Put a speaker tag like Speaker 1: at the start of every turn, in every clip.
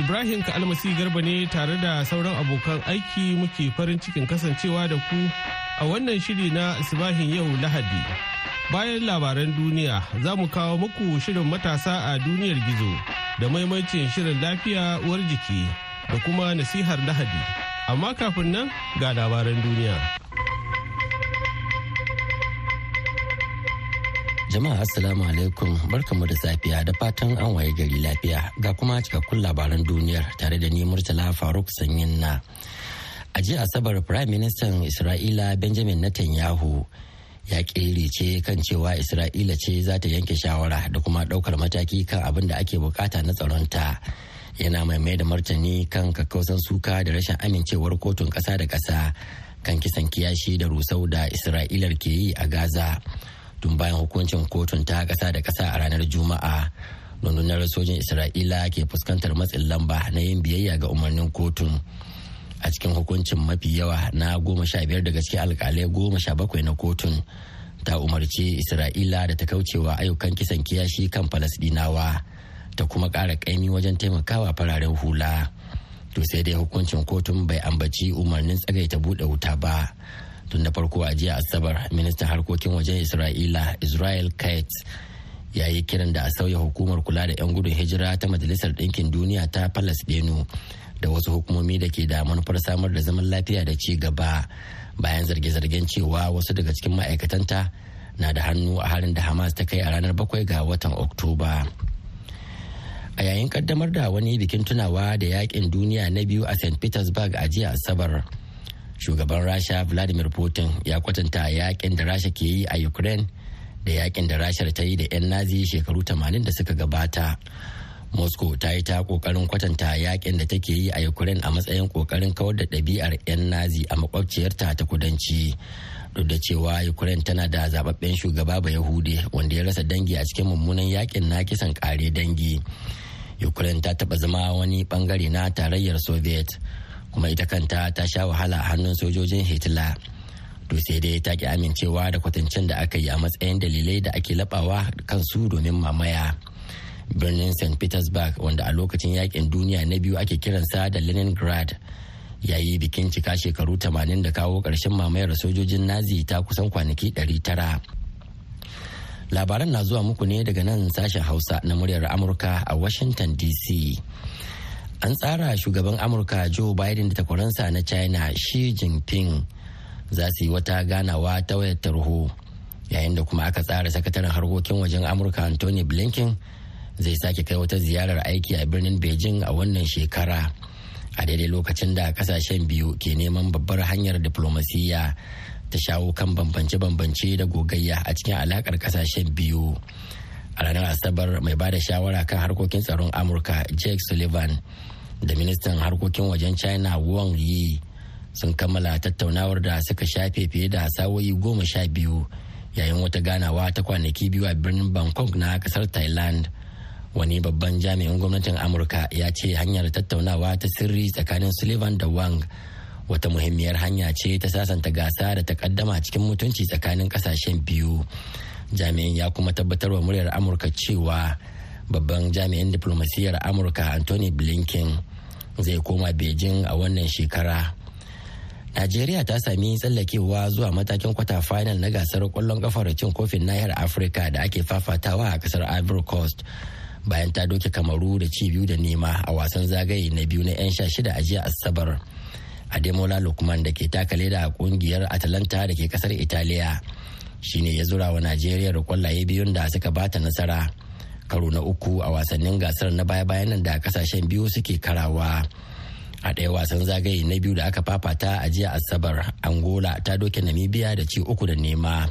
Speaker 1: Ibrahim Kalmasi Garba ne tare da sauran abokan aiki muke farin cikin kasancewa da ku a wannan shiri na Sibahin yau Lahadi. Bayan labaran duniya za mu kawo muku shirin matasa a duniyar gizo da maimacin shirin lafiya uwar jiki da kuma nasihar Lahadi. Amma kafin nan ga labaran duniya.
Speaker 2: Jama'a Assalamu alaikum barkamu da safiya da fatan an waye gari lafiya ga kuma cikakkun labaran duniyar tare da ni Murtala Faruk Sanyin na. A jiya Asabar Prime Minister Isra'ila Benjamin Netanyahu ya ce kan cewa Isra'ila ce za ta yanke shawara da kuma ɗaukar mataki kan abin da ake buƙata na tsaronta. Yana mai mai da martani kan kakkausan suka da rashin amincewar kotun ƙasa da ƙasa kan kisan kiyashi da rusau da Isra'ilar ke yi a Gaza. Tun bayan hukuncin kotun ta kasa da kasa a ranar juma'a. Rundunar sojin isra'ila ke fuskantar matsin lamba na yin biyayya ga umarnin kotun. A cikin hukuncin mafi yawa na goma sha biyar daga cikin alkalai goma sha bakwai na kotun ta umarci isra'ila da ta kaucewa ayyukan kisan kiyashi kan falasdinawa ta kuma ƙara ƙaimi wajen taimakawa fararen hula. To sai dai hukuncin kotun bai ambaci umarnin tsagaita buɗe wuta ba. Tun da farko a jiya asabar ministan harkokin wajen isra'ila israel kates ya yi kiran da a sauya hukumar kula da 'yan gudun hijira ta majalisar ɗinkin duniya ta palestino da wasu hukumomi da ke da manufar samar da zaman lafiya da ci gaba bayan zarge-zargen cewa wasu daga cikin ma'aikatanta na da hannu a harin da hamas ta kai a ranar bakwai ga watan oktoba. A yayin kaddamar da wani bikin tunawa da yaƙin duniya na biyu a st petersburg a jiya asabar shugaban rasha vladimir putin ya kwatanta yaƙin da rasha ke yi a ukraine da yaƙin da rashar ta yi da 'yan nazi shekaru 80 da suka gabata. Moscow ta yi ta ƙoƙarin kwatanta yaƙin da take yi a ukraine a matsayin ƙoƙarin kawar da ɗabi'ar 'yan nazi a makwabciyarta ta kudanci. Duk da cewa ukraine tana da zababben shugaba ba yahude wanda ya rasa dangi a cikin mummunan yaƙin na kisan kare dangi. Ukraine ta taba zama wani ɓangare na tarayyar soviet. Kuma ita kanta ta sha wahala a hannun sojojin hitler. To sai dai ta ki amincewa da kwatancin da aka yi a matsayin dalilai da ake labawa kansu domin mamaya. Birnin st petersburg wanda a lokacin yaƙin duniya na biyu ake kiransa da leningrad yayi bikin cika shekaru 80 da kawo ƙarshen mamayar sojojin nazi ta kusan kwanaki 900 labaran na zuwa muku ne daga nan sashen hausa na muryar amurka a washington dc an tsara shugaban amurka joe biden da takwaransa na china xi jinping za su yi wata ganawa ta wayar tarho yayin da kuma aka tsara sakataren harkokin wajen amurka anthony blinken zai sake kai wata ziyarar aiki a birnin beijing a wannan shekara a daidai lokacin da ƙasashen biyu ke neman babbar hanyar diplomasiyya ta shawo kan bambance-bambance da gogayya a cikin alakar ƙasashen biyu. A ranar asabar mai ba da shawara kan harkokin tsaron amurka jake sullivan da ministan harkokin wajen china wang yi sun kammala tattaunawar da suka shafe fiye da sawoyi goma sha biyu yayin wata ganawa ta kwanaki biyu a birnin bangkok na ƙasar thailand. Wani babban jami'in gwamnatin amurka ya ce hanyar tattaunawa ta sirri tsakanin sullivan da wang wata muhimmiyar hanya ce ta sasanta gasa da takaddama cikin mutunci tsakanin ƙasashen biyu. Jami'in ya kuma tabbatar wa muryar amurka cewa babban jami'in diplomasiyyar amurka anthony blinken zai koma beijing a wannan shekara. Najeriya ta sami tsallakewa zuwa matakin kwata final na gasar ƙwallon kafar cin kofin nahiyar afirka da ake fafatawa a ƙasar ivory coast bayan ta doke kamaru da ci biyu da nema a wasan zagaye na biyu na 'yan sha shida a jiya asabar. Ademola lukman da ke takale da ƙungiyar atalanta da ke ƙasar italiya shine ya zura wa najeriya da kwallaye biyun da suka bata nasara. Karo na uku a wasannin gasar na baya-bayan nan da ƙasashen biyu suke karawa. A ɗaya wasan zagaye na biyu da aka fafata a jiya asabar angola ta doke namibia da ci uku da nema.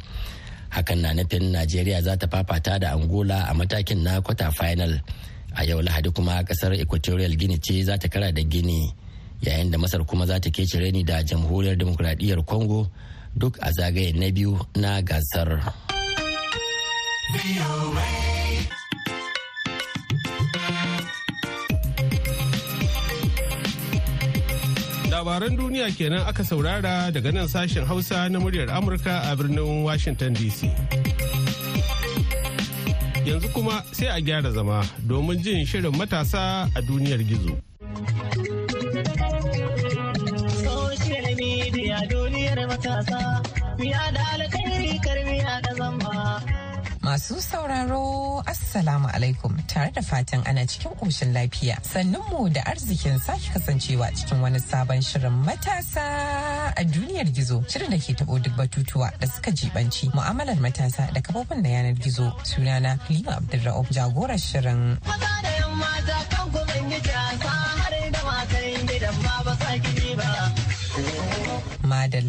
Speaker 2: Hakan na nufin najeriya za ta fafata da angola a matakin na kwata final a yau lahadi kuma ƙasar equatorial guinea ce za ta kara da gini yayin da masar kuma za ta kece reni da jamhuriyar demokuraɗiyyar congo duk a zagaye na biyu na gasar.
Speaker 1: labaran duniya kenan aka saurara daga nan sashen hausa na muryar amurka a birnin washington dc yanzu kuma sai a gyara zama domin jin shirin matasa a duniyar gizo
Speaker 3: matasa da alkhairi karmiya da zamba
Speaker 4: Masu sauraro Assalamu alaikum tare da fatan ana cikin ƙoshin lafiya. Sannunmu da arzikin sake kasancewa cikin wani sabon shirin matasa a duniyar gizo. Shirin da ke taɓo duk batutuwa da suka jibanci mu'amalar matasa da kafofin da yanar gizo. Sunana Halima Abdulra'uf jagorar shirin.
Speaker 3: Maza da yamma kan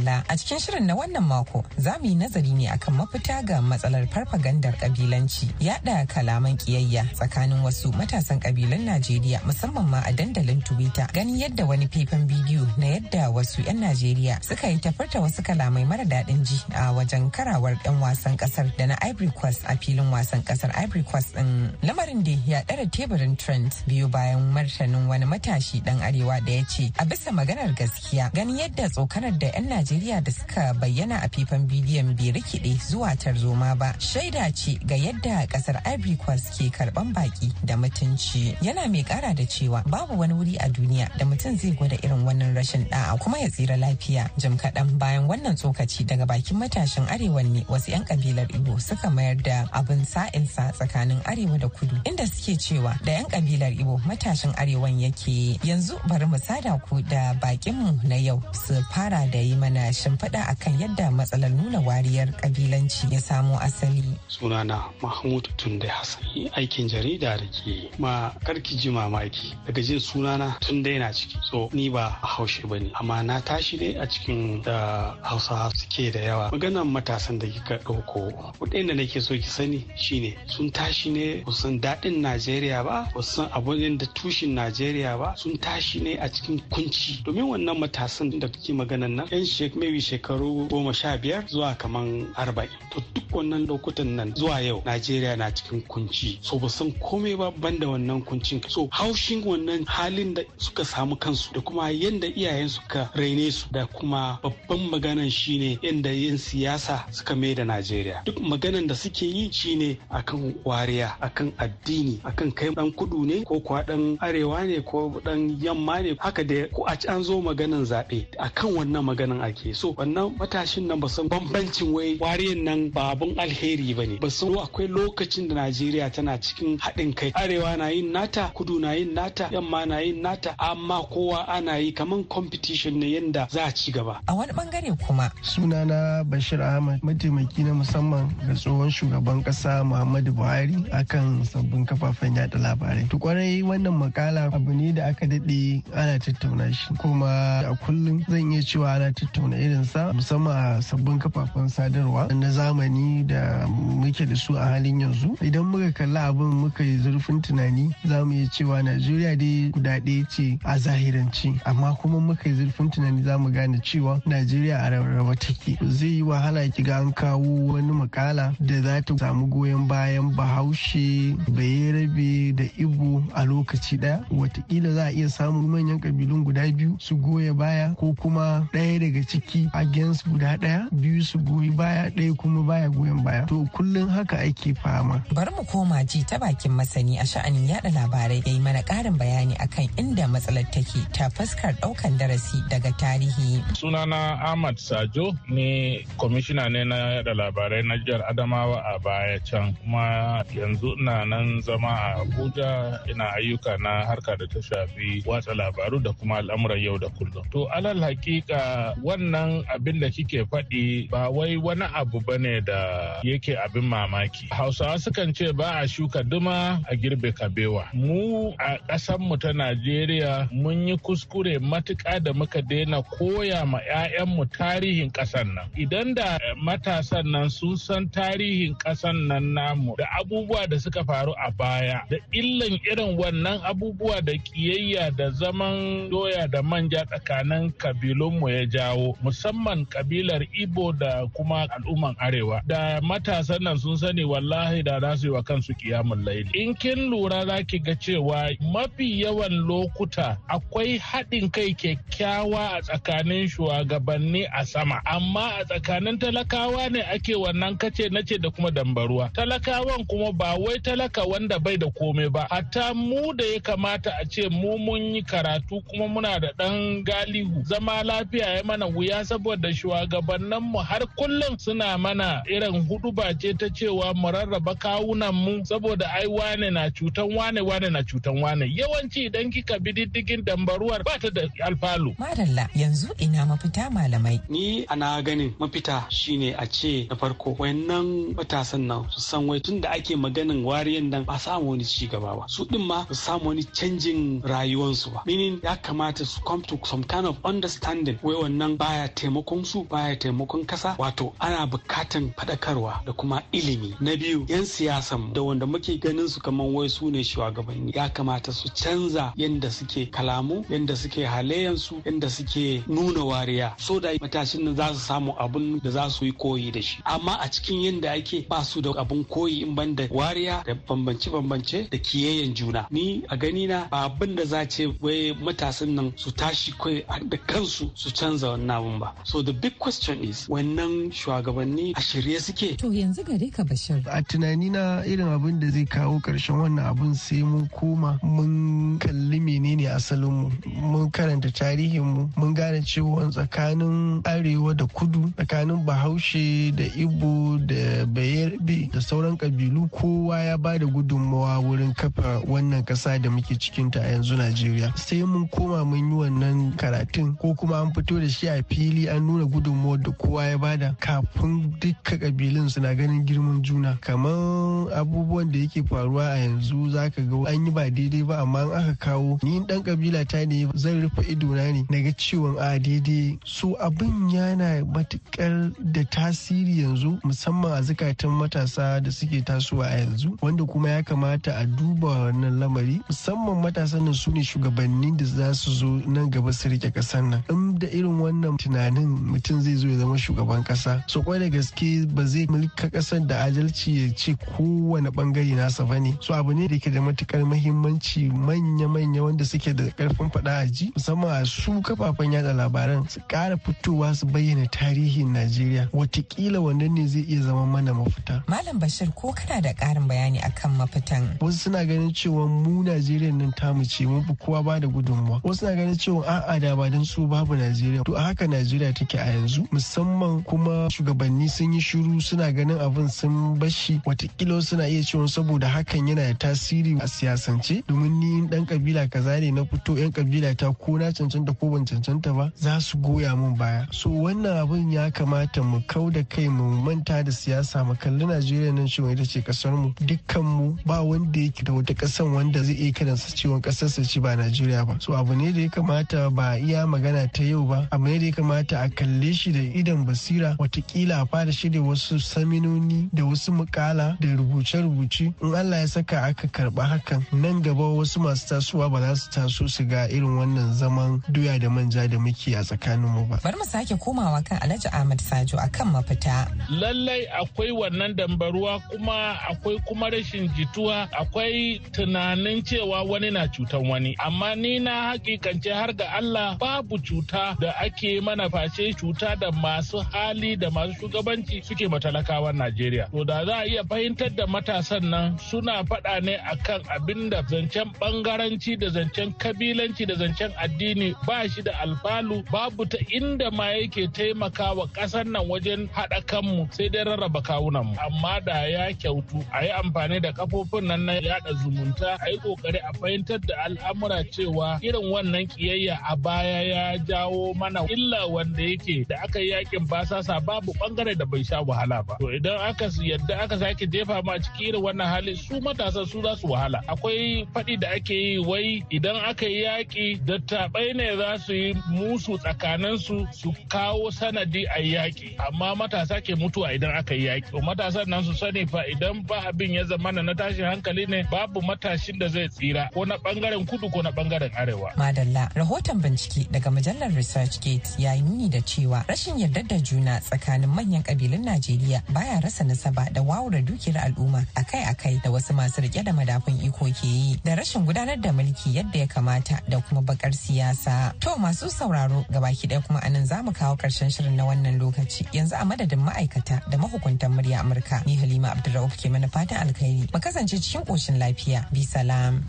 Speaker 4: Madalla. A cikin shirin na wannan mako za mu yi nazari ne akan mafita ga matsalar farfagandar kabilanci yada kalaman kiyayya tsakanin wasu matasan kabilan Najeriya musamman ma a dandalin Twitter. Ganin yadda wani faifan bidiyo na yadda wasu 'yan Najeriya suka yi tafarta wasu kalamai mara daɗin ji a wajen karawar 'yan wasan ƙasar da na Ivory Coast a filin wasan ƙasar Ivory Coast din lamarin da ya ɗara teburin trend biyu bayan martanin wani matashi dan arewa da ya ce a bisa maganar gaskiya ganin yadda tsokanar da 'yan Najeriya da suka bayyana a fifan bidiyon bai rikide zuwa tarzoma ba shaida ce ga yadda ƙasar Ivory Coast ke karɓan baki da mutunci. Yana mai kara da cewa babu wani wuri a duniya da mutum zai gwada irin wannan rashin da'a kuma ya tsira lafiya. Jim kaɗan bayan wannan tsokaci daga bakin matashin arewa ne wasu 'yan kabilar Igbo suka mayar da abin sa'insa tsakanin arewa da kudu inda suke cewa da 'yan kabilar Igbo matashin arewan yake yanzu bari mu sada ku da bakinmu na yau su fara da yi mana shimfiɗa akan yadda matsalar nuna wariyar kabilanci ya samo asali.
Speaker 5: Sunana Mahmud Tunde Hassan aikin jarida da ke ma karki ji mamaki daga jin sunana Tunde yana ciki. So ni ba a haushe ba ne amma na tashi ne a cikin da Hausa suke da yawa. Maganan matasan da kika ɗauko da nake so ki sani shine sun tashi ne kusan daɗin Najeriya ba kusan abin da tushen Najeriya ba sun tashi ne a cikin kunci domin wannan matasan da kake maganan nan yan maybe shekaru goma sha biyar zuwa kaman arba'in. To duk wannan lokutan nan zuwa yau najeriya na cikin kunci. So ba san komai ba banda wannan kuncin. So haushin wannan halin da suka samu kansu da kuma yadda iyayen suka raine su da kuma babban maganan shine yadda yin siyasa suka mai da najeriya. Duk maganan da suke yi shine akan wariya akan addini akan kai dan kudu ne ko kuwa dan arewa ne ko dan yamma ne. Haka da ko a an zo maganan zaɓe akan wannan maganan ake so wannan matashin nan ba san bambancin wai wariyan nan ba abun alheri ba ne. Ba san akwai lokacin da najeriya tana cikin haɗin kai. Arewa na yin nata kudu na yin nata yamma na yin nata amma kowa ana yi kaman competition ne yanda za a ci gaba.
Speaker 4: A wani ɓangare kuma?
Speaker 6: Sunana bashir ahmad mataimaki na musamman ga tsohon shugaban kasa muhammadu buhari akan sabbin kafafen yada labarai. To ƙwarai wannan makala abu ne da aka daɗe ana tattauna shi. Kuma a kullum zan iya cewa ana ana tattauna irinsa musamman a sabbin kafafen sadarwa na zamani da muke da su a halin yanzu. Idan muka kalli abin muka yi zurfin tunani za mu iya cewa najeriya dai guda ɗaya ce a zahiranci amma kuma muka yi zurfin tunani za mu gane cewa najeriya a rarraba take. Zai yi wahala ki ga an kawo wani makala da za ta samu goyon bayan bahaushe bayerabe da ibo a lokaci ɗaya. Watakila za a iya samun manyan kabilun guda biyu su goya baya ko kuma ɗaya daga ciki against guda ɗaya biyu su goyi baya ɗaya kuma baya goyon baya. To kullum haka ake fama.
Speaker 4: Bari mu koma ji ta bakin masani a sha'anin yada labarai. Ya yi mana ƙarin bayani akan inda matsalar take ta fuskar ɗaukan darasi daga tarihi.
Speaker 7: Sunana ahmad sajo ne kwamishina ne na yada labarai na jihar adamawa a baya can. Kuma yanzu ina nan zama a abuja ina ayyuka na harka da ta shafi watsa labaru da kuma al'amuran yau da kullum. To alal hakika wannan wannan abin da kike faɗi ba wai wani abu ba ne da yake abin mamaki. Hausawa sukan ce ba a shuka duma a girbe kabewa. Mu a ƙasanmu ta najeriya mun yi kuskure matuƙa da muka daina koya ma 'ya'yanmu tarihin ƙasan nan. Idan da matasan nan sun san tarihin ƙasan nan namu da abubuwa da suka faru a baya da illan irin wannan abubuwa da ƙiyayya da zaman doya da manja tsakanin kabilunmu ya jawo musamman kabilar ibo da kuma al'umman arewa. Da matasan nan sun sani wallahi da za su yi wa kansu kiyamun laili. In kin lura za ki ga cewa mafi yawan lokuta akwai haɗin kai kyakkyawa a tsakanin shugabanni a sama. Amma a tsakanin talakawa ne ake wannan kace nace da kuma dambaruwa. Talakawan kuma ba wai talaka wanda bai da komai ba. Hatta mu da ya kamata a ce mu mun yi karatu kuma muna da ɗan galihu. Zama lafiya ya mana wuya. Saboda shugabanninmu har kullum suna mana irin huɗu ce ta cewa mu rarraba kawunan mu saboda ai wane na cutan wane wane na cutan wane yawanci idan kika bi diddigin dambaruwar ba ta da alfalu.
Speaker 4: Madalla yanzu ina mafita malamai.
Speaker 5: Ni ana ganin mafita shine a ce na farko wayannan matasan nan su san wai tun da ake maganin wariyan nan ba samu wani ci gaba ba su din ma su samu wani canjin rayuwarsu ba. Meaning ya kamata su come to some kind of understanding wai wannan baya taimakon su baya taimakon kasa. Wato ana bukatan faɗakarwa da kuma ilimi. Na biyu yan siyasan da wanda muke ganin su kamar wai su ne shugabanni. Ya kamata su canza yadda suke kalamu yadda suke halayensu yadda suke nuna wariya so da matashin nan za su samu abun da za su yi koyi da shi. Amma a cikin yadda ake ba su da abun koyi in ban da wariya da bambance-bambance da kiyayen juna. Ni a gani na abin da za ce wai matasan nan su tashi kai da kansu su canza wannan abun ba. So the big question is wannan shugabanni a shirye suke?
Speaker 4: To yanzu gare ka bashir.
Speaker 6: A tunani na irin abin da zai kawo ƙarshen wannan abun sai mun koma mun kalli menene asalinmu mun karanta tarihinmu mun gane cewa tsakanin arewa da kudu tsakanin bahaushe da ibo da bayerbe da sauran kabilu kowa ya ba da gudunmawa wurin kafa wannan kasa da muke cikinta a yanzu najeriya. Sai mun koma mun yi wannan karatun ko kuma an fito da shi a fili an nuna gudunmawar da kowa ya ba da kafin dukka kabilun suna ganin girman juna. Kamar abubuwan da yake faruwa a yanzu zaka ga an yi ba daidai ba amma an aka kawo ni dan kabila ta ne zan rufe idona ne na ga ciwon a daidai. So abin yana matuƙar da tasiri yanzu musamman a zukatan matasa da suke tasowa a yanzu wanda kuma ya kamata a duba wannan lamari. Musamman matasan nan su ne shugabanni da za su zo nan gaba su riƙe ƙasar nan. In da irin wannan tunanin mutum zai zo ya zama shugaban kasa. So kwai da gaske ba zai mulka ƙasar da adalci ya ce kowane ɓangare nasa ba ne so abu ne da ke da matuƙar muhimmanci manya-manya wanda suke da ƙarfin faɗa a ji musamman a su kafafen yada labaran su ƙara fitowa su bayyana tarihin najeriya. Watakila wannan ne zai iya zama mana mafita.
Speaker 4: Malam bashir ko kana da ƙarin bayani akan mafitan?
Speaker 6: Wasu suna ganin cewa mu najeriya nan tamu ce mun fi kowa ba da gudunmuwa. Wasu suna ganin cewa a'a da ba don su babu najeriya. To a haka najeriya take a yanzu musamman kuma shugabanni sun yi shiru suna ganin abin sun bashi wataƙila suna iya cewa saboda hakan yana da tasiri a siyasance. Domin ni dan kabila kaza ne na fito yan kabila ta ko na cancanta ko ban cancanta ba za su goya min baya. So wannan abin ya kamata mu kau da kai mu manta da siyasa mu kalli najeriya nan cewa ita ce ƙasar mu. Dukkan mu ba wanda yake da wata kasan wanda zai iya kiransa cewa ƙasar sa ce ba najeriya ba. So abu ne da ya kamata ba iya magana ta yau ba abu ne da kamata a kalle shi da idan basira wataƙila a fara shirya wasu saminoni da wasu mukala da rubuce-rubuce in allah ya saka aka karɓa hakan nan gaba wasu masu tasowa ba za su taso su ga irin wannan zaman doya da manja da muke a tsakanin mu ba.
Speaker 4: Bari mu sake komawa kan Alhaji Ahmad Sajo akan mafita.
Speaker 7: Lallai akwai wannan dambaruwa kuma akwai kuma rashin jituwa akwai tunanin cewa wani na cutan wani amma ni na hakikance har ga Allah babu cuta da ake mana face cuta da masu hali da masu shugabanci suke matalakawan Najeriya. To da za a iya fahimtar da matasan nan suna faɗa ne akan abin da zancen bangaranci da zancen kabilanci da zancen addini ba shi da alfalu babu ta inda ma yake taimakawa ƙasar nan wajen haɗa kanmu sai dai rarraba kawunanmu amma da ya kyautu a yi amfani da kafofin nan na yaɗa zumunta a yi ƙoƙari a fahimtar da al'amura cewa irin wannan ƙiyayya a baya ya jawo mana illa illa wanda yake da aka yi yaƙin basasa babu ɓangare da bai sha wahala ba. To idan aka yadda aka sake jefa ma cikin irin wannan hali su matasa su za su wahala. Akwai faɗi da ake yi wai idan aka yi yaƙi dattabai ne za su yi musu tsakaninsu su kawo sanadi a yaƙi. Amma matasa ke mutuwa idan aka yi yaƙi. Matasan nan su sani fa idan ba abin ya zama na tashin hankali ne babu matashin da zai tsira ko na ɓangaren kudu ko na ɓangaren arewa.
Speaker 4: Madalla rahoton bincike daga mujallar research gate ya yi nuni da cewa rashin yarda da juna tsakanin manyan kabilun najeriya baya rasa nasaba da wawura dukiyar al'umma akai-akai da wasu masu riƙe da madafun iko ke yi da rashin gudanar da mulki yadda ya kamata da kuma bakar siyasa. To masu sauraro gabaki ɗaya kuma a nan za mu kawo ƙarshen shirin na wannan lokaci. Yanzu a madadin ma'aikata da mahukuntan murya amurka ni halima abdulrauf ke mana fatan alkhairi. Mu kasance cikin ƙoshin lafiya. Bi salam.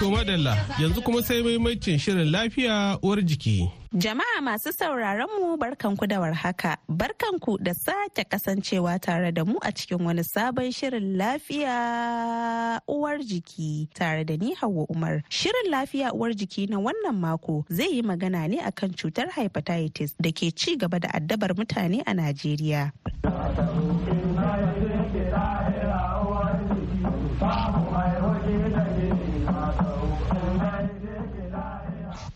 Speaker 1: To madalla yanzu kuma sai maimacin shirin lafiya. Uwar jiki
Speaker 8: Jama'a masu sauraron mu barkanku da warhaka. Barkanku da sake kasancewa tare da mu a cikin wani sabon shirin lafiya uwar jiki tare da ni Hauwa Umar. Shirin lafiya uwar jiki na wannan mako zai yi magana ne akan cutar hepatitis da ke ci gaba da addabar mutane a Najeriya.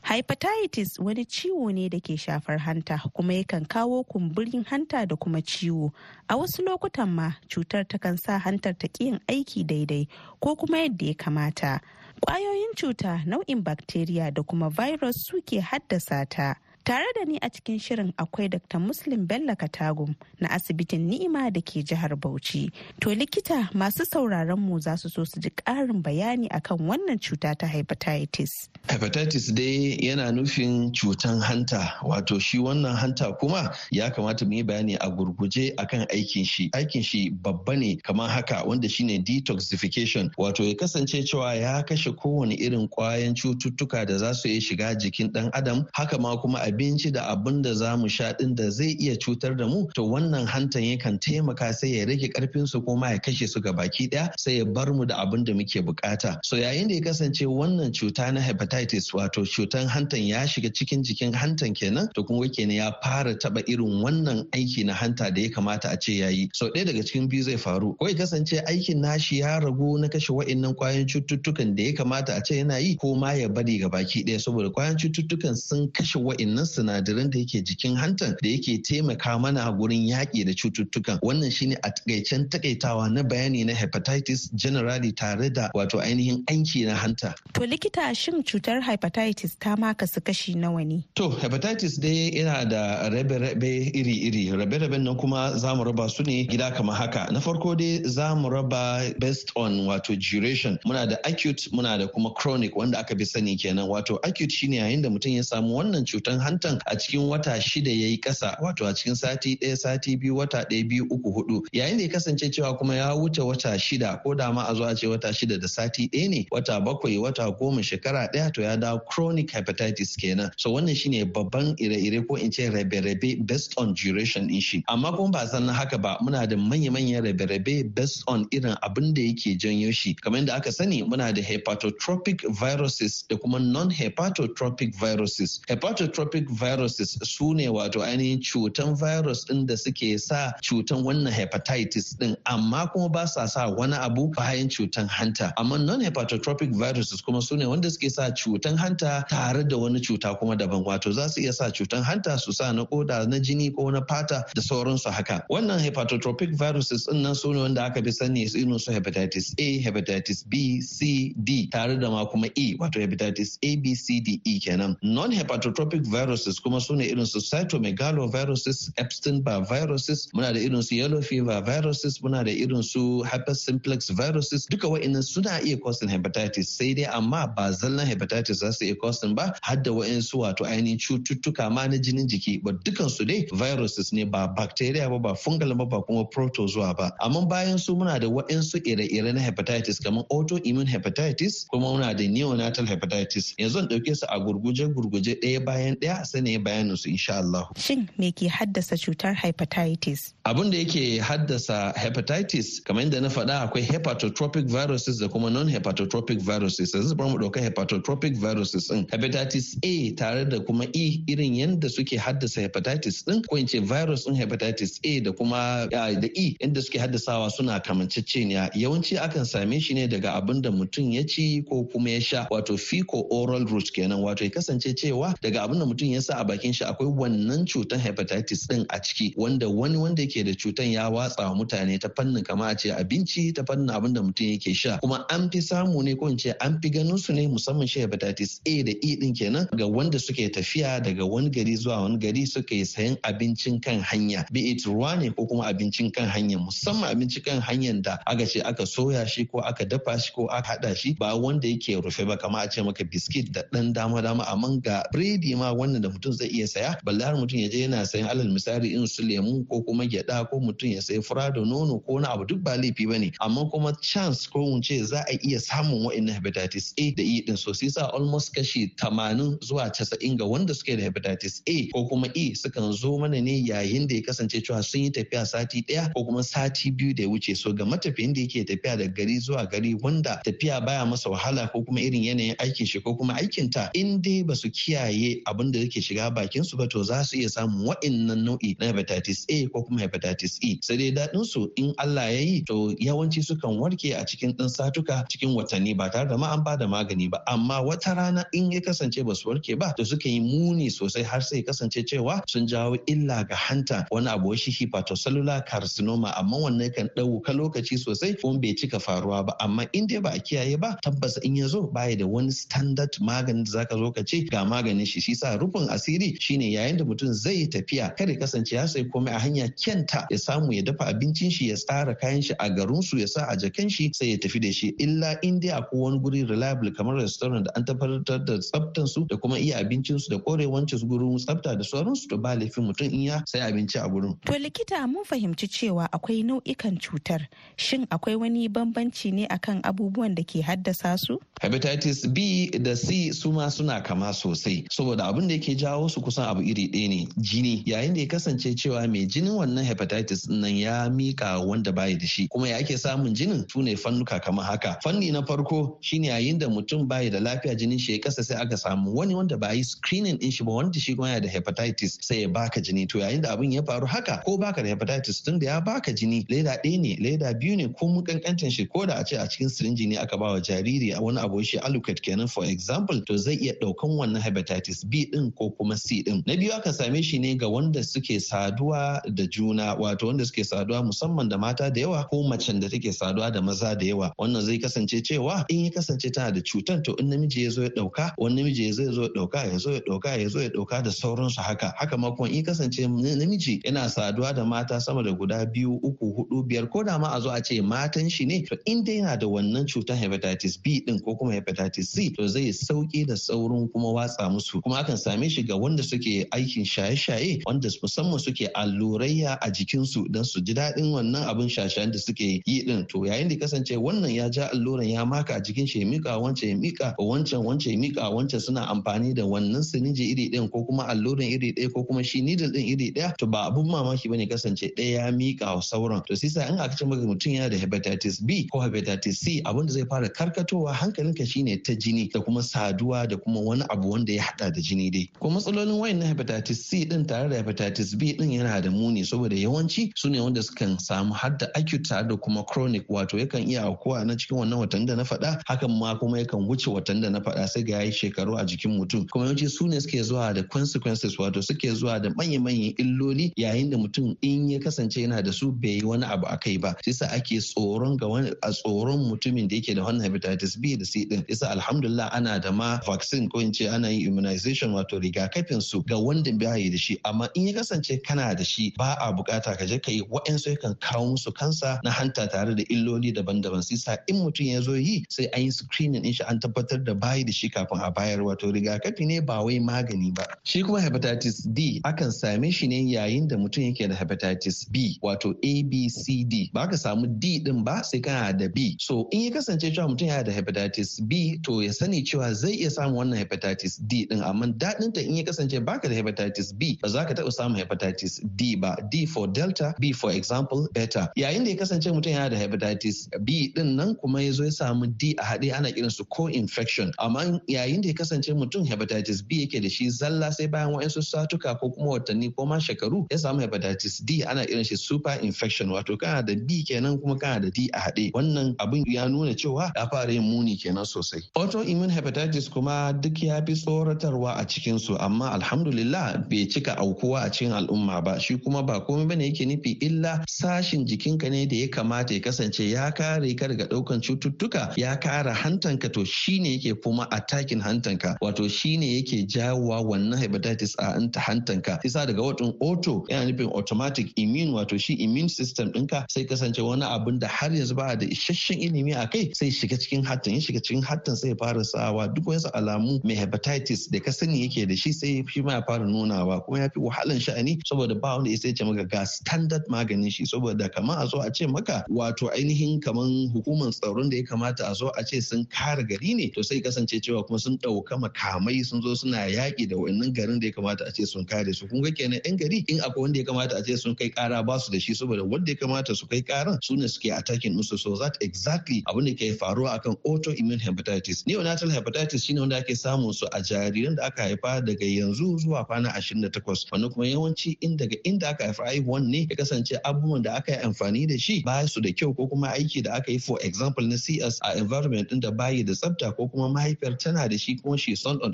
Speaker 8: Hepatitis wani ciwo ne da ke shafar hanta kuma yakan kawo kumburin hanta da kuma ciwo. A wasu lokutan ma cutar takan sa hantar ta yin aiki daidai ko kuma yadda ya kamata. Ƙwayoyin cuta nau'in bakteriya da kuma virus suke haddasa ta. Tare da ni a cikin shirin akwai Dr. Muslim Bello Katagum na asibitin Ni'ima da ke jihar Bauchi. To likita masu sauraron mu za su so su ji ƙarin bayani akan wannan cuta ta hepatitis.
Speaker 9: Hepatitis dai yana nufin cutan hanta wato shi wannan hanta kuma ya kamata mu yi bayani a gurguje akan aikin shi. Aikin shi babba ne kamar haka wanda shine detoxification wato ya kasance cewa ya kashe kowane irin kwayan cututtuka da za su iya shiga jikin ɗan adam haka ma kuma abinci da abin da za mu sha ɗin da zai iya cutar da mu to wannan hantan yakan taimaka sai ya rage ƙarfin su kuma ya kashe su ga baki ɗaya sai ya bar mu da abin da muke buƙata so yayin da ya kasance wannan cuta na hepatitis wato cutan hantan ya shiga cikin jikin hantan kenan to kuma kenan ya fara taba irin wannan aiki na hanta da ya kamata a ce ya yi. So ɗaya daga cikin biyu zai faru. Ko ya kasance aikin nashi ya ragu na kashe wa'innan kwayan cututtukan da ya kamata a ce yana yi ko ma ya bari ga baki ɗaya saboda kwayan cututtukan sun kashe wa'innan sinadaran da yake jikin hantan da yake taimaka mana gurin yaƙi da cututtukan. Wannan shine a takaicen takaitawa na bayani na hepatitis generally tare da wato ainihin aiki na hanta.
Speaker 8: To likita shin cutar hepatitis ta ma kasu kashi nawa ne?
Speaker 9: To hepatitis dai yana da rabe-rabe iri-iri. Rabe-raben nan kuma za mu raba su ne gida kamar haka. Na farko dai za mu raba based on wato duration. Muna da acute muna da kuma chronic wanda aka fi sani kenan. Wato acute shine yayin da mutum ya samu wannan cutar hantan a cikin wata shida ya yi kasa wato a cikin sati ɗaya sati biyu wata ɗaya biyu uku huɗu yayin da ya kasance cewa kuma ya wuce wata shida ko da ma a zo a ce wata shida da sati ɗaya ne wata bakwai wata goma shekara ɗaya to ya dawo chronic hepatitis kenan. So wannan shine babban ire-ire ko in ce rabe-rabe based on duration din shi. Amma kuma ba san haka ba muna da manya-manyan rabe-rabe based on irin abin da yake janyo shi. Kamar yadda aka sani muna da hepatotropic viruses da kuma non-hepatotropic viruses. Hepatotropic viruses su ne wato ainihin cutan virus din da suke sa cutan wannan hepatitis din amma kuma ba sa sa wani abu bayan cutan hanta. Amma non-hepatotropic viruses kuma su ne wanda suke sa cutan hanta tare da wani cuta kuma daban. Wato za su iya sa cutan hanta su sa na koda na jini ko na fata da sauransu haka. Wannan hepatotropic viruses ɗin nan su ne wanda aka fi sani irin su hepatitis A hepatitis B C D tare da ma kuma E wato hepatitis A B C D E kenan. Non hepatotropic viruses kuma su ne irin su cytomegaloviruses Epstein Barr viruses muna da irin su yellow fever viruses muna da irin su herpes simplex viruses. Duka wa'annan suna iya causing hepatitis sai dai amma ba zallan hepatitis za su iya causing ba har da wa'ansu wato ainihin cututtuka ma na jinin jiki. Ba dukan su dai viruses ne ba bacteria ba ba fungal ba ba kuma protozoa ba. Amma bayan su muna da wa'ansu ire-ire na hepatitis kamar autoimmune hepatitis kuma muna da neonatal hepatitis. Yanzu ɗauke su a gurguje gurguje ɗaya bayan ɗaya na yi bayanin su insha Allah.
Speaker 8: Shin me ke haddasa cutar hepatitis?
Speaker 9: Abin da yake haddasa hepatitis kamar yadda na faɗa akwai hepatotropic viruses da kuma non-hepatotropic viruses. Yanzu bari mu ɗauka hepatotropic viruses ɗin. Hepatitis A tare da kuma E irin yadda suke haddasa hepatitis ɗin ko in ce virus ɗin hepatitis A da kuma da E yadda suke haddasawa suna kamanceceniya. Yawanci akan same shi ne daga abin da mutum ya ci ko kuma ya sha wato fecal oral route kenan wato ya kasance cewa daga abin da mutum ya sa a bakin shi akwai wannan cutar hepatitis ɗin a ciki wanda wani wanda yake da cutan ya watsa wa mutane ta fannin kama a ce abinci ta fannin abin da mutum yake sha. Kuma an fi samu ne ko in ce an fi ganin su ne musamman shi hepatitis A da E din kenan ga wanda suke tafiya daga wani gari zuwa wani gari suka yi sayan abincin kan hanya. Be it ruwa ne ko kuma abincin kan hanya musamman abincin kan hanyar da aka ce aka soya shi ko aka dafa shi ko aka hada shi ba wanda yake rufe ba. Kama a ce maka biskit da dan dama dama amma ga biredi ma wannan da mutum zai iya saya. Balle har mutum ya je yana sayan alal misali in su lemu ko kuma gyada ko mutum ya sayi fura da nono ko wani abu duk ba laifi ba ne. Amma kuma chance ko mun ce za a iya samun wa'annan hepatitis A da E din. So sa almost kashi 80 zuwa 90 ga wanda suke da hepatitis A ko kuma E sukan zo mana ne yayin da ya kasance cewa sun yi tafiya sati ɗaya ko kuma sati biyu da ya wuce. So ga matafiyin da yake tafiya da gari zuwa gari wanda tafiya baya masa wahala ko kuma irin yanayin aikin shi ko kuma aikin ta in dai ba su kiyaye abin da yake shiga bakin su ba to za su iya samun wa'annan nau'i na hepatitis A ko kuma hepatitis E. Sai dai daɗin su in Allah ya yi to yawanci sukan warke a cikin ɗan satuka cikin watanni ba tare da ma an ba da magani ba. Amma wata rana in ya kasance ba su warke ba to suka yi muni sosai har sai kasance cewa sun jawo illa ga hanta wani abu shi hepatocellular carcinoma. Amma wannan kan ɗauka lokaci sosai kuma bai cika faruwa ba. Amma in dai ba a kiyaye ba tabbas in ya zo baya da wani standard maganin da zaka zo ka ce ga maganin shi shi sa rufin asiri shine yayin da mutum zai tafiya kada kasance ya sai komai a hanya kyanta ya samu ya dafa abincin shi ya tsara kayan shi a garin su ya sa a jakan shi sai ya tafi da shi. Illa in dai akwai wani guri reliable kamar restaurant da an tabbatar da tsaftan su da kuma iya abincin su da korewancin su gurin tsafta da sauran su to ba laifin mutum in ya sai abinci a gurin.
Speaker 8: To likita mun fahimci cewa akwai nau'ikan cutar. Shin akwai wani bambanci ne akan abubuwan da ke haddasa su?
Speaker 9: hepatitis B da C su ma suna kama sosai. Saboda abin da yake jawo su kusan abu iri ɗaya ne jini. Yayin da ya kasance cewa mai jinin wannan hepatitis nan ya mika wanda bayi da shi kuma ya ake samun jinin? Su ne fannuka kamar haka. Fanni na farko shine yayin da mutum bayi da lafiya jinin shi ya kasa sai aka samu wani wanda ba yi screening din shi ba wanda shi kuma yana da hepatitis sai ya baka jini. To yayin da abin ya faru haka ko baka da hepatitis tun da ya baka jini leda ɗaya ne leda biyu ne ko mun kankantan shi ko da a ce a cikin sirinji ne aka ba wa jariri a wani abu shi alucate kenan for example to zai iya ɗaukan wannan hepatitis B din ko kuma C din na biyu aka same shi ne ga wanda suke saduwa da juna wato wanda suke saduwa musamman da mata da yawa ko macen da take saduwa da maza da yawa. Wannan zai kasance cewa in ya kasance tana da cutan to in namiji ya zo ya ɗauka wani namiji ya zo ya ɗauka ya zo ya ɗauka ya zo ya ɗauka da sauransu haka. Haka ma kuma in kasance namiji yana saduwa da mata sama da guda biyu uku huɗu biyar ko da ma a zo a ce matan shi ne to in dai yana da wannan cutan hepatitis B din ko kuma hepatitis C to zai sauƙi da saurin kuma watsa musu. Kuma akan same shi ga wanda suke aikin shaye-shaye wanda musamman suke allurayya a jikinsu don su ji daɗin wannan abin shashayen da suke yi din to yayin da kasance wannan ya ja alluran ya maka a jikin shi mika wancan ya mika wancan ya mika wancan suna amfani da wannan siniji iri ɗin ko kuma alluran iri ɗaya ko kuma shi needle ɗin iri ɗaya to ba abun mamaki ba ne kasance ɗaya ya mika wa sauran. To sai in aka ce maka mutum yana da hepatitis B ko hepatitis C abin da zai fara karkatowa hankalinka shine ta jini da kuma saduwa da kuma wani abu wanda ya hada da jini dai. Ko matsalolin wayan na hepatitis C din tare da hepatitis B din yana da muni saboda yawanci su ne wanda sukan samu har da acute tare da kuma chronic wato yakan iya aukuwa na cikin wannan watan da na faɗa. Hakan ma kuma yakan wuce watan da na faɗa sai ga yayi shekaru a jikin mutum. Kuma yawanci su ne suke zuwa da consequences wato suke zuwa da manya-manyan illoli yayin da mutum in ya kasance yana da su bai yi wani abu a kai ba sa ake tsoron ga wani a tsoron mutumin da yake da wannan hepatitis B da C din. Yasa alhamdulillah ana da ma vaccine ko in ce ana yin immunization wato rigakafin su ga wanda bai da shi. Amma in ya kasance kana da shi ba a buƙata ka je ka yi wa'ansu yakan kawo musu kansa na hanta tare da illoli daban-daban. Sai sa in mutum ya zo yi sai an yi screening din shi an tabbatar da bayi da shi kafin a bayar. Wato rigakafi ne ba wai magani ba. Shi kuma hepatitis D akan same shi ne yayin da mutum yake da hepatitis B wato A B C D. Ba ka samu D din ba sai kana da B. So in ya kasance cewa mutum yana da hepatitis B to ya sani cewa zai iya samun wannan hepatitis D din. Amma daɗin ta in ya kasance baka da hepatitis B ba za ka taɓa samun hepatitis D ba. D for delta B for example beta. Yayin da ya kasance mutum yana da hepatitis B ɗin nan kuma ya zo ya samu D a haɗe ana kiran su co-infection. Amma yayin da ya kasance mutum hepatitis B yake da shi zalla sai bayan wa'insu satuka ko kuma watanni ko ma shekaru ya samu hepatitis D ana kiran shi super infection. Wato kana da B kenan kuma kana da D a haɗe. Wannan abin ya nuna cewa ya fara yin muni kenan sosai. Autoimmune hepatitis kuma duk ya fi tsoratarwa a cikin su amma alhamdulillah bai cika aukuwa a cikin al'umma ba. Shi kuma ba komai ba ne yake nufi illa sashin jikinka ne da ya kamata ya kasance ya kare ka daga ɗaukan cututtuka ya kare hantanka. To shine yake kuma attacking hantanka. Wato shine yake jawowa wannan hepatitis a anta hantanka. Isa daga watan auto yana nufin automatic immune wato shi immune system ɗinka sai kasance wani abin da har yanzu ba da isasshen ilimi a kai sai shiga cikin hattan ya shiga cikin hattan sai fara sawa. Duk wasu alamu mai hepatitis da ka sani yake da shi sai shi ma ya fara nunawa kuma ya fi wahalan sha'ani saboda ba wanda ya ce maka ga standard maganin shi saboda kamar a zo a ce maka wato ainihin kamar hukumar tsaron da ya kamata a zo a ce sun kare gari ne to sai kasance cewa kuma sun ɗauka makamai sun zo suna yaƙi da wannan garin da ya kamata a ce sun kare su. Kun ga kenan yan gari in akwai wanda ya kamata a ce sun kai kara ba su da shi saboda wanda ya kamata su kai karan su ne suke attacking musu so that exactly abin da ke faruwa akan autoimmune hepatitis. Neonatal hepatitis shine wanda ake samun su a jariran da aka haifa daga yanzu zuwa kwana 28 wanda kuma yawanci in daga inda aka haifa haihuwan ne ya kasance abubuwan da aka yi amfani da shi ba su da kyau ko kuma aiki da aka yi for example na CS a environment din da bayi da tsafta ko kuma mahaifiyar tana da shi kuma she son on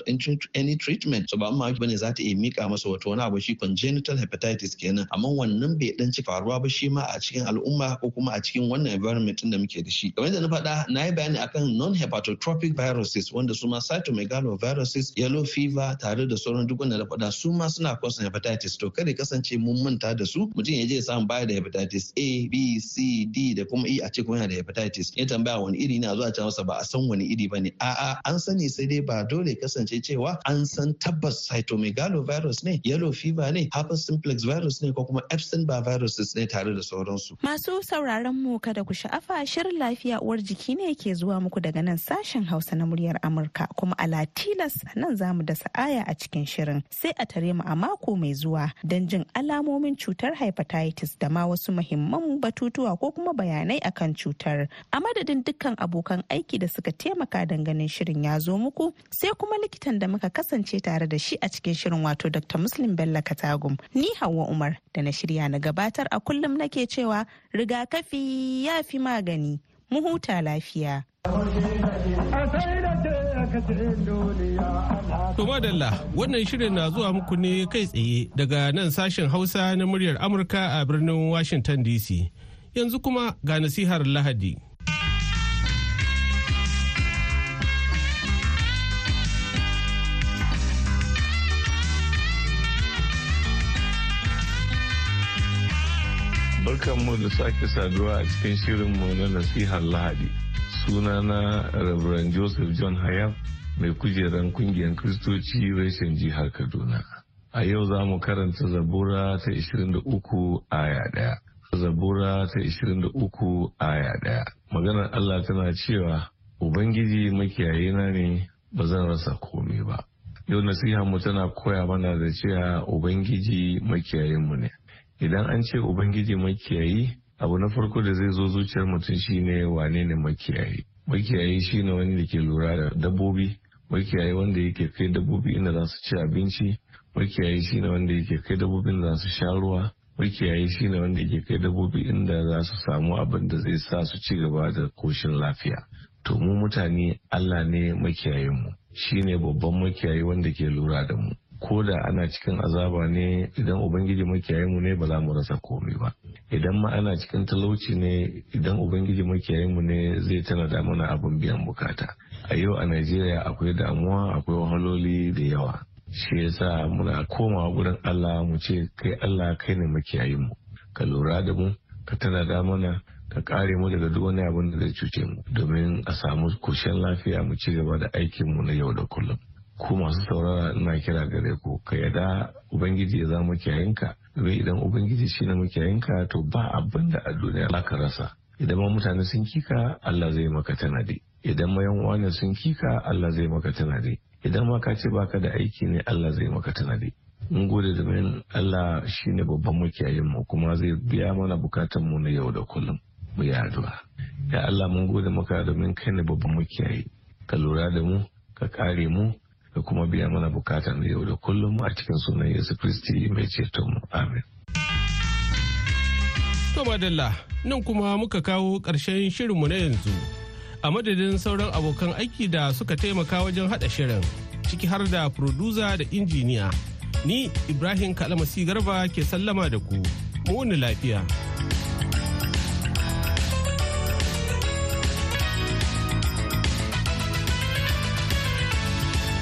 Speaker 9: any treatment. So ba ma ba ne za ta iya mika masa wato wani abu shi congenital hepatitis kenan. Amma wannan bai dan ci faruwa ba shi ma a cikin al'umma ko kuma a cikin wannan environment din da muke da shi. Kamar yadda na faɗa na yi bayani akan non hepatotropic viruses wanda su ma cytomegaloviruses yellow fever tare da sauran duk wanda na faɗa su ma suna causing hepatitis. To kada kasance mun manta da su mutum ya je samu baya da hepatitis A B C D da kuma E a ce kuma yana da hepatitis. Ya tambaya wani iri na zuwa can masa ba a san wani iri ba ne a'a an sani sai dai ba dole kasance cewa an san tabbas cytomegalovirus ne yellow fever ne herpes simplex virus ne ko kuma epstein barr viruses ne tare da sauransu.
Speaker 8: Masu sauraron mu kada ku sha'afa shirin lafiya uwar jiki ne ke zuwa muku daga nan sashen hausa na muryar amurka. Kuma a latilas nan za mu da sa'aya a cikin shirin sai a tare mu a mako mai zuwa don jin alamomin cutar hepatitis da ma wasu muhimman batutuwa ko kuma bayanai akan cutar. A madadin dukkan abokan aiki da suka taimaka ganin shirin ya zo muku sai kuma likitan da muka kasance tare da shi a cikin shirin wato dr muslim bello katagum. Ni hawa umar da na shirya na gabatar a kullum nake cewa rigakafi ya fi magani. Mu huta lafiya.
Speaker 1: To madalla wannan shirin na zuwa muku ne kai tsaye daga nan sashen Hausa na muryar Amurka a birnin Washington DC. Yanzu kuma ga nasihar Lahadi.
Speaker 2: Barkanmu da sake saduwa a cikin shirinmu na nasihar Lahadi. Sunana Reverend Joseph John Hayab mai kujeran ƙungiyar Kristoci reshen jihar Kaduna. A yau za mu karanta Zabura ta 23 aya ɗaya. Zabura ta 23 aya ɗaya. Maganar Allah tana cewa Ubangiji makiyayina ne ba zan rasa komai ba. Yau nasiha mu tana koya mana da cewa Ubangiji makiyayinmu ne. Idan an ce Ubangiji makiyayi abu na farko da zai zo zuciyar mutum shine wane ne makiyayi. Makiyayi shine wani da ke lura da dabbobi makiyayi wanda yake kai dabbobi inda za su ci abinci makiyayi shine wanda yake kai dabbobi inda za su sha ruwa makiyayi shine wanda yake kai dabbobi inda za su samu abin da zai sa su ci gaba da koshin lafiya. To mu mutane Allah ne makiyayinmu. Shine babban makiyayi wanda ke lura da mu. Ko da ana cikin azaba ne idan ubangiji makiyayinmu ne ba za mu rasa komai ba. Idan ma ana cikin talauci ne idan ubangiji makiyayinmu ne zai tana da mana abin biyan buƙata. A yau a Najeriya akwai damuwa akwai wahaloli da yawa. Shi yasa muna komawa gurin Allah mu ce kai Allah kai ne makiyayin mu. Ka lura da mu ka tana da mana ka kare mu daga duk wani abin da zai cuce mu. Domin a samu koshin lafiya mu ci gaba da aikin mu na yau da kullum. Ku masu saurara ina kira gare ku ka yada ubangiji ya zama makiyayinka. Domin idan ubangiji shi na makiyayinka to ba abin da a duniya za ka rasa. Idan ma mutane sun kika Allah zai maka tanadi. Idan mayan wani sun kika Allah zai maka tunadi idan ma ka ce baka da aiki ne Allah zai maka tunadi mun gode domin Allah shine babban makiyayin mu kuma zai biya mana bukatun mu na yau da kullum. Mu yi addu'a. Ya Allah mun gode maka domin kai ne babban makiyayi. Ka lura da mu ka kare mu da kuma biya mana bukatan yau da kullum a cikin sunan Yesu Kristi mai ceton amin
Speaker 1: To madalla nan kuma muka kawo ƙarshen shirinmu na yanzu. A madadin sauran abokan aiki da suka taimaka wajen haɗa shirin ciki har da furduza da injiniya. Ni Ibrahim Kalamasi Garba ke sallama da ku. Mu lafiya.